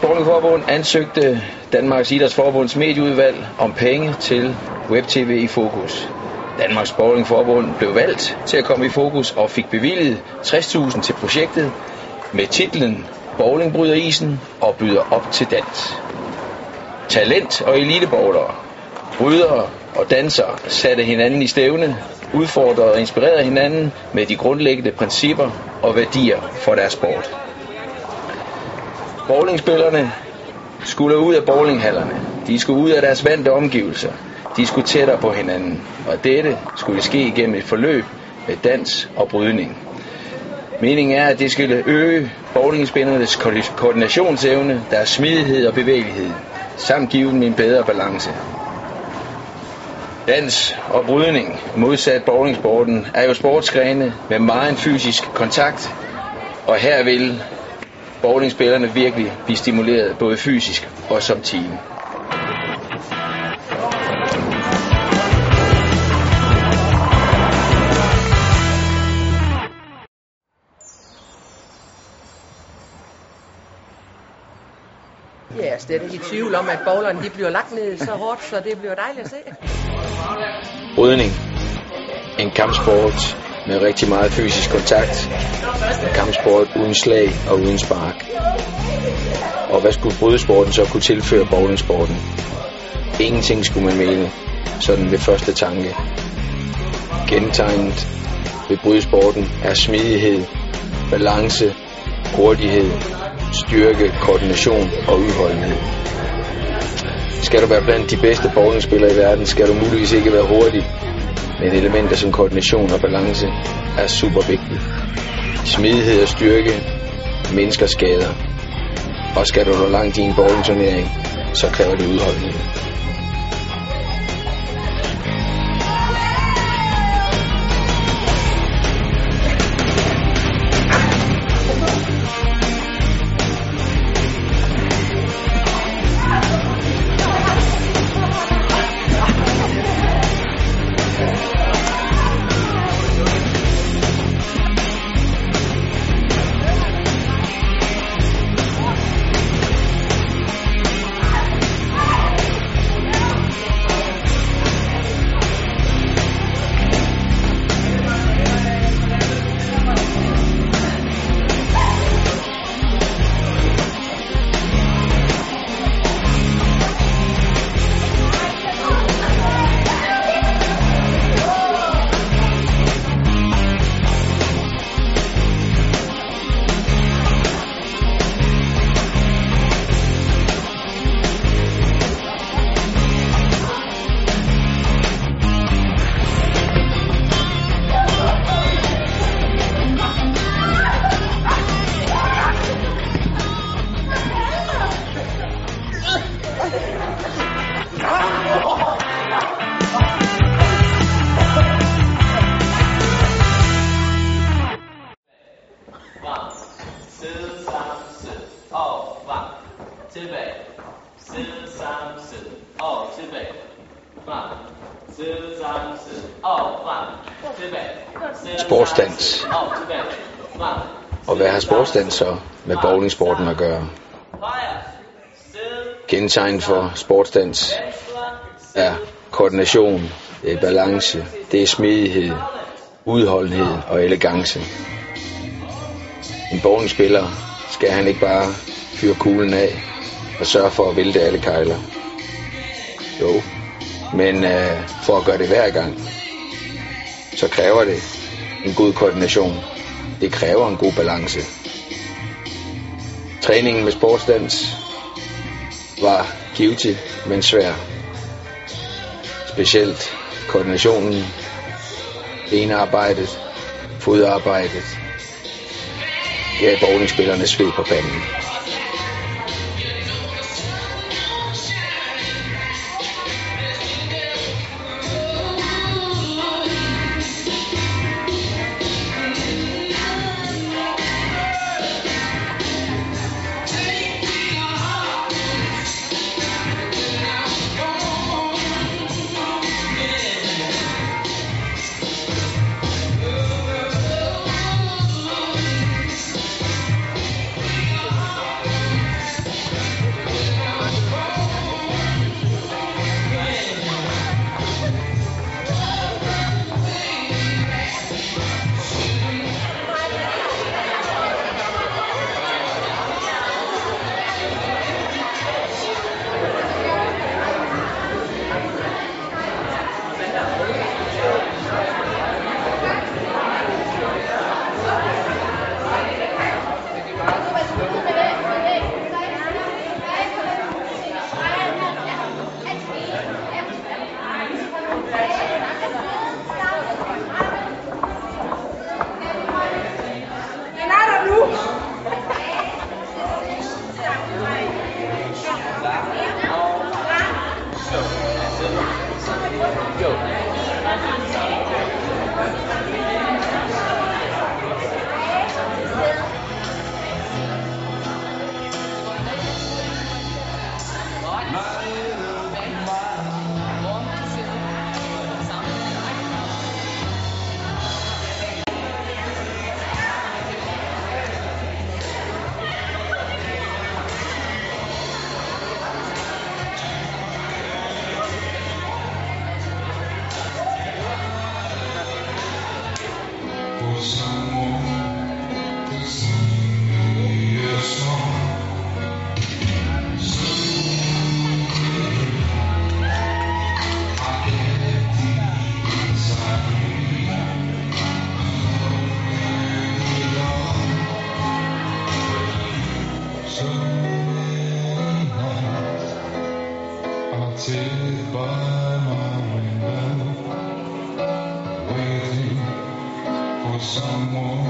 Forbund ansøgte Danmarks Idrætsforbunds medieudvalg om penge til WebTV i fokus. Danmarks Bowlingforbund blev valgt til at komme i fokus og fik bevilget 60.000 til projektet med titlen Bowling bryder isen og byder op til dans. Talent og elitebowlere, brydere og dansere satte hinanden i stævne, udfordrede og inspirerede hinanden med de grundlæggende principper og værdier for deres sport. Bowlingspillerne skulle ud af bowlinghallerne. De skulle ud af deres vante omgivelser. De skulle tættere på hinanden. Og dette skulle ske gennem et forløb med dans og brydning. Meningen er, at det skulle øge bowlingspillernes koordinationsevne, deres smidighed og bevægelighed, samt give dem en bedre balance. Dans og brydning, modsat bowlingsporten, er jo sportsgrene med meget fysisk kontakt, og her vil bowlingspillerne virkelig blive stimuleret både fysisk og som team. Ja, jeg er slet ikke i tvivl om, at bowlerne de bliver lagt ned så hårdt, så det bliver dejligt at se. Brydning. En kampsport med rigtig meget fysisk kontakt. Kampsport uden slag og uden spark. Og hvad skulle brydesporten så kunne tilføre bowlingsporten? Ingenting skulle man mene, sådan ved første tanke. Gentegnet ved brydesporten er smidighed, balance, hurtighed, styrke, koordination og udholdenhed. Skal du være blandt de bedste bowlingspillere i verden, skal du muligvis ikke være hurtig, men elementer som koordination og balance er super vigtige. Smidighed og styrke mennesker skader. Og skal du nå langt i en bowlingturnering, så kræver det udholdenhed. Sportsdans. Og hvad har sportsdans så med bowlingsporten at gøre? Kendetegn for sportsdans er koordination, det er balance, det er smidighed, udholdenhed og elegance. En bowlingspiller skal han ikke bare fyre kuglen af og sørge for at vælte alle kejler. Jo, men øh, for at gøre det hver gang, så kræver det en god koordination. Det kræver en god balance. Træningen med sportsdans var givtig, men svær. Specielt koordinationen, benarbejdet, fodarbejdet, gav bowlingspillerne sved på panden. Someone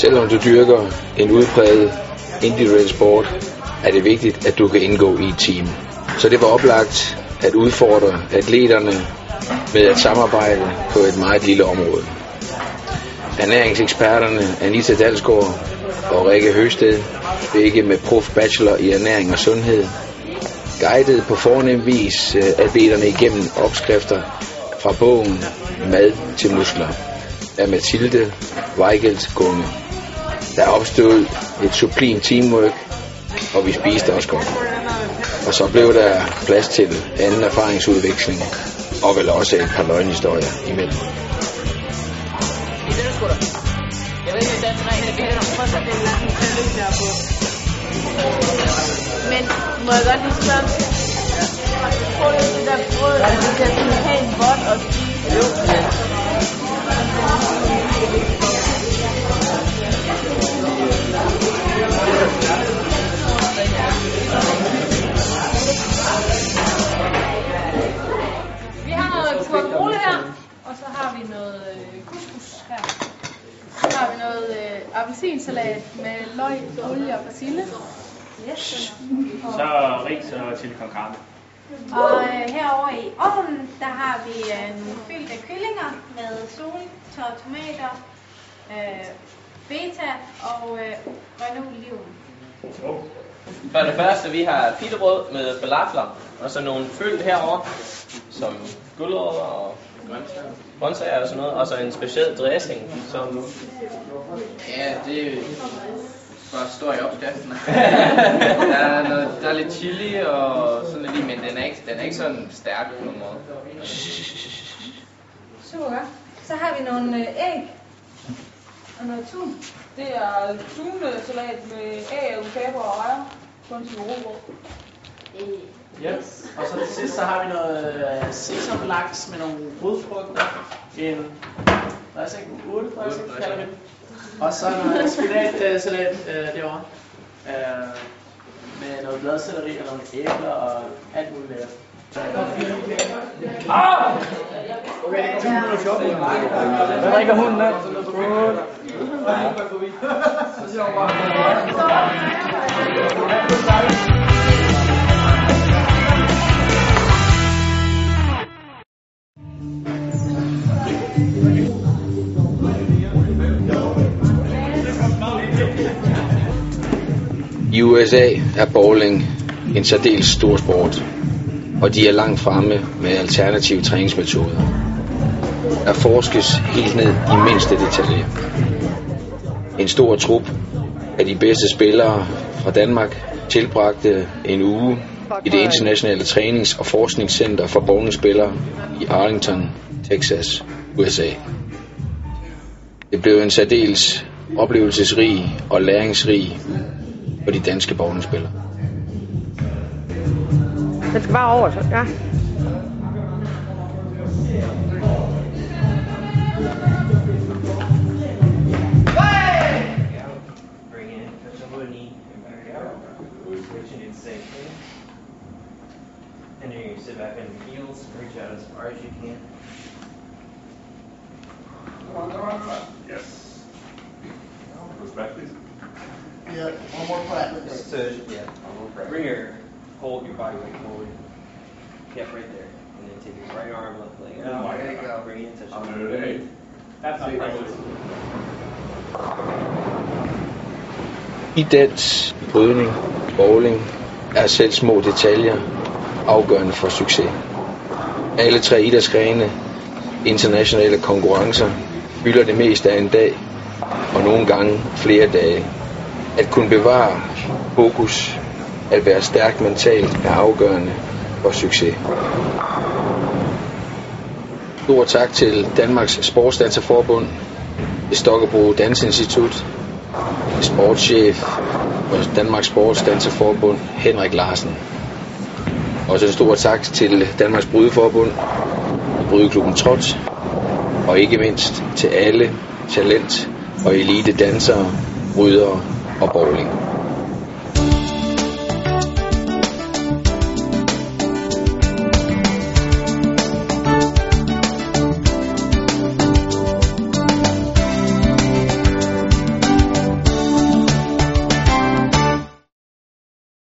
Selvom du dyrker en udpræget individuel sport, er det vigtigt, at du kan indgå i et team. Så det var oplagt at udfordre atleterne med at samarbejde på et meget lille område. Ernæringseksperterne Anita Dalsgaard og Rikke Høsted, begge med prof bachelor i ernæring og sundhed, guidede på fornem vis øh, atleterne igennem opskrifter fra bogen Mad til muskler af Mathilde Weigelt Gunge. Der opstod et sublimt teamwork, og vi spiste også godt. Og så blev der plads til anden erfaringsudveksling, og vel også et par løgnhistorier imellem. Men må jeg godt lige spørge, du det der brød, at vi kan sådan have en bot og spise? Olie og persille. Yes. Så ris og chili con carne. Og øh, herovre i ovnen, der har vi øh, nogle fyldte kyllinger med soltørrede tomater, øh, beta og øh, grønne oliven. Oh. For det første, vi har pittebrød med falafler, og så nogle fyld herover som gulerødder og grøntsager og sådan noget, og så en speciel dressing, som... Ja, det bare står i opskriften. der, er noget, der er lidt chili og sådan lidt i, men den er ikke, den er ikke sådan stærk på nogen måde. Super. Så har vi nogle øh, æg og noget tun. Det er tunesalat med æg, avocado og rejer. Kun til robrød. Ja. Og så til sidst så har vi noget øh, sesamlaks med nogle rodfrugter. En dressing, urtedressing kalder vi den. Og så noget spinatsalat øh, derovre. Øh, med noget bladcelleri og nogle æbler og alt muligt lækkert. Ah! Okay, 214. Hvad drikker hunden af? I USA er bowling en særdeles stor sport, og de er langt fremme med alternative træningsmetoder. Der forskes helt ned i mindste detalje. En stor trup af de bedste spillere fra Danmark tilbragte en uge i det internationale trænings- og forskningscenter for bowlingspillere i Arlington, Texas, USA. Det blev en særdeles oplevelsesrig og læringsrig for de danske bowlingspillere. Den skal bare over, så ja. Bring in, touch over the knee, and then you sit back in the heels, reach out as far as you can. Yes. So, yeah, bring your, hold your body weight forward. Yep, right there. And then take your right arm, left leg out. There you go. Bring it in, touch I'm over gonna the do knee. That's not pressure. Idræt, brydning, bowling er selv små detaljer afgørende for succes. Alle tre idrætsgrene, internationale konkurrencer, fylder det meste af en dag, og nogle gange flere dage. At kunne bevare fokus at være stærk mentalt er afgørende for succes. Stor tak til Danmarks Sportsdanserforbund, Stokkerbro Dansinstitut, sportschef og Danmarks Sportsdanserforbund Henrik Larsen. Også en stor tak til Danmarks Brydeforbund, Brydeklubben Trots, og ikke mindst til alle talent- og elite dansere, brydere og bowling.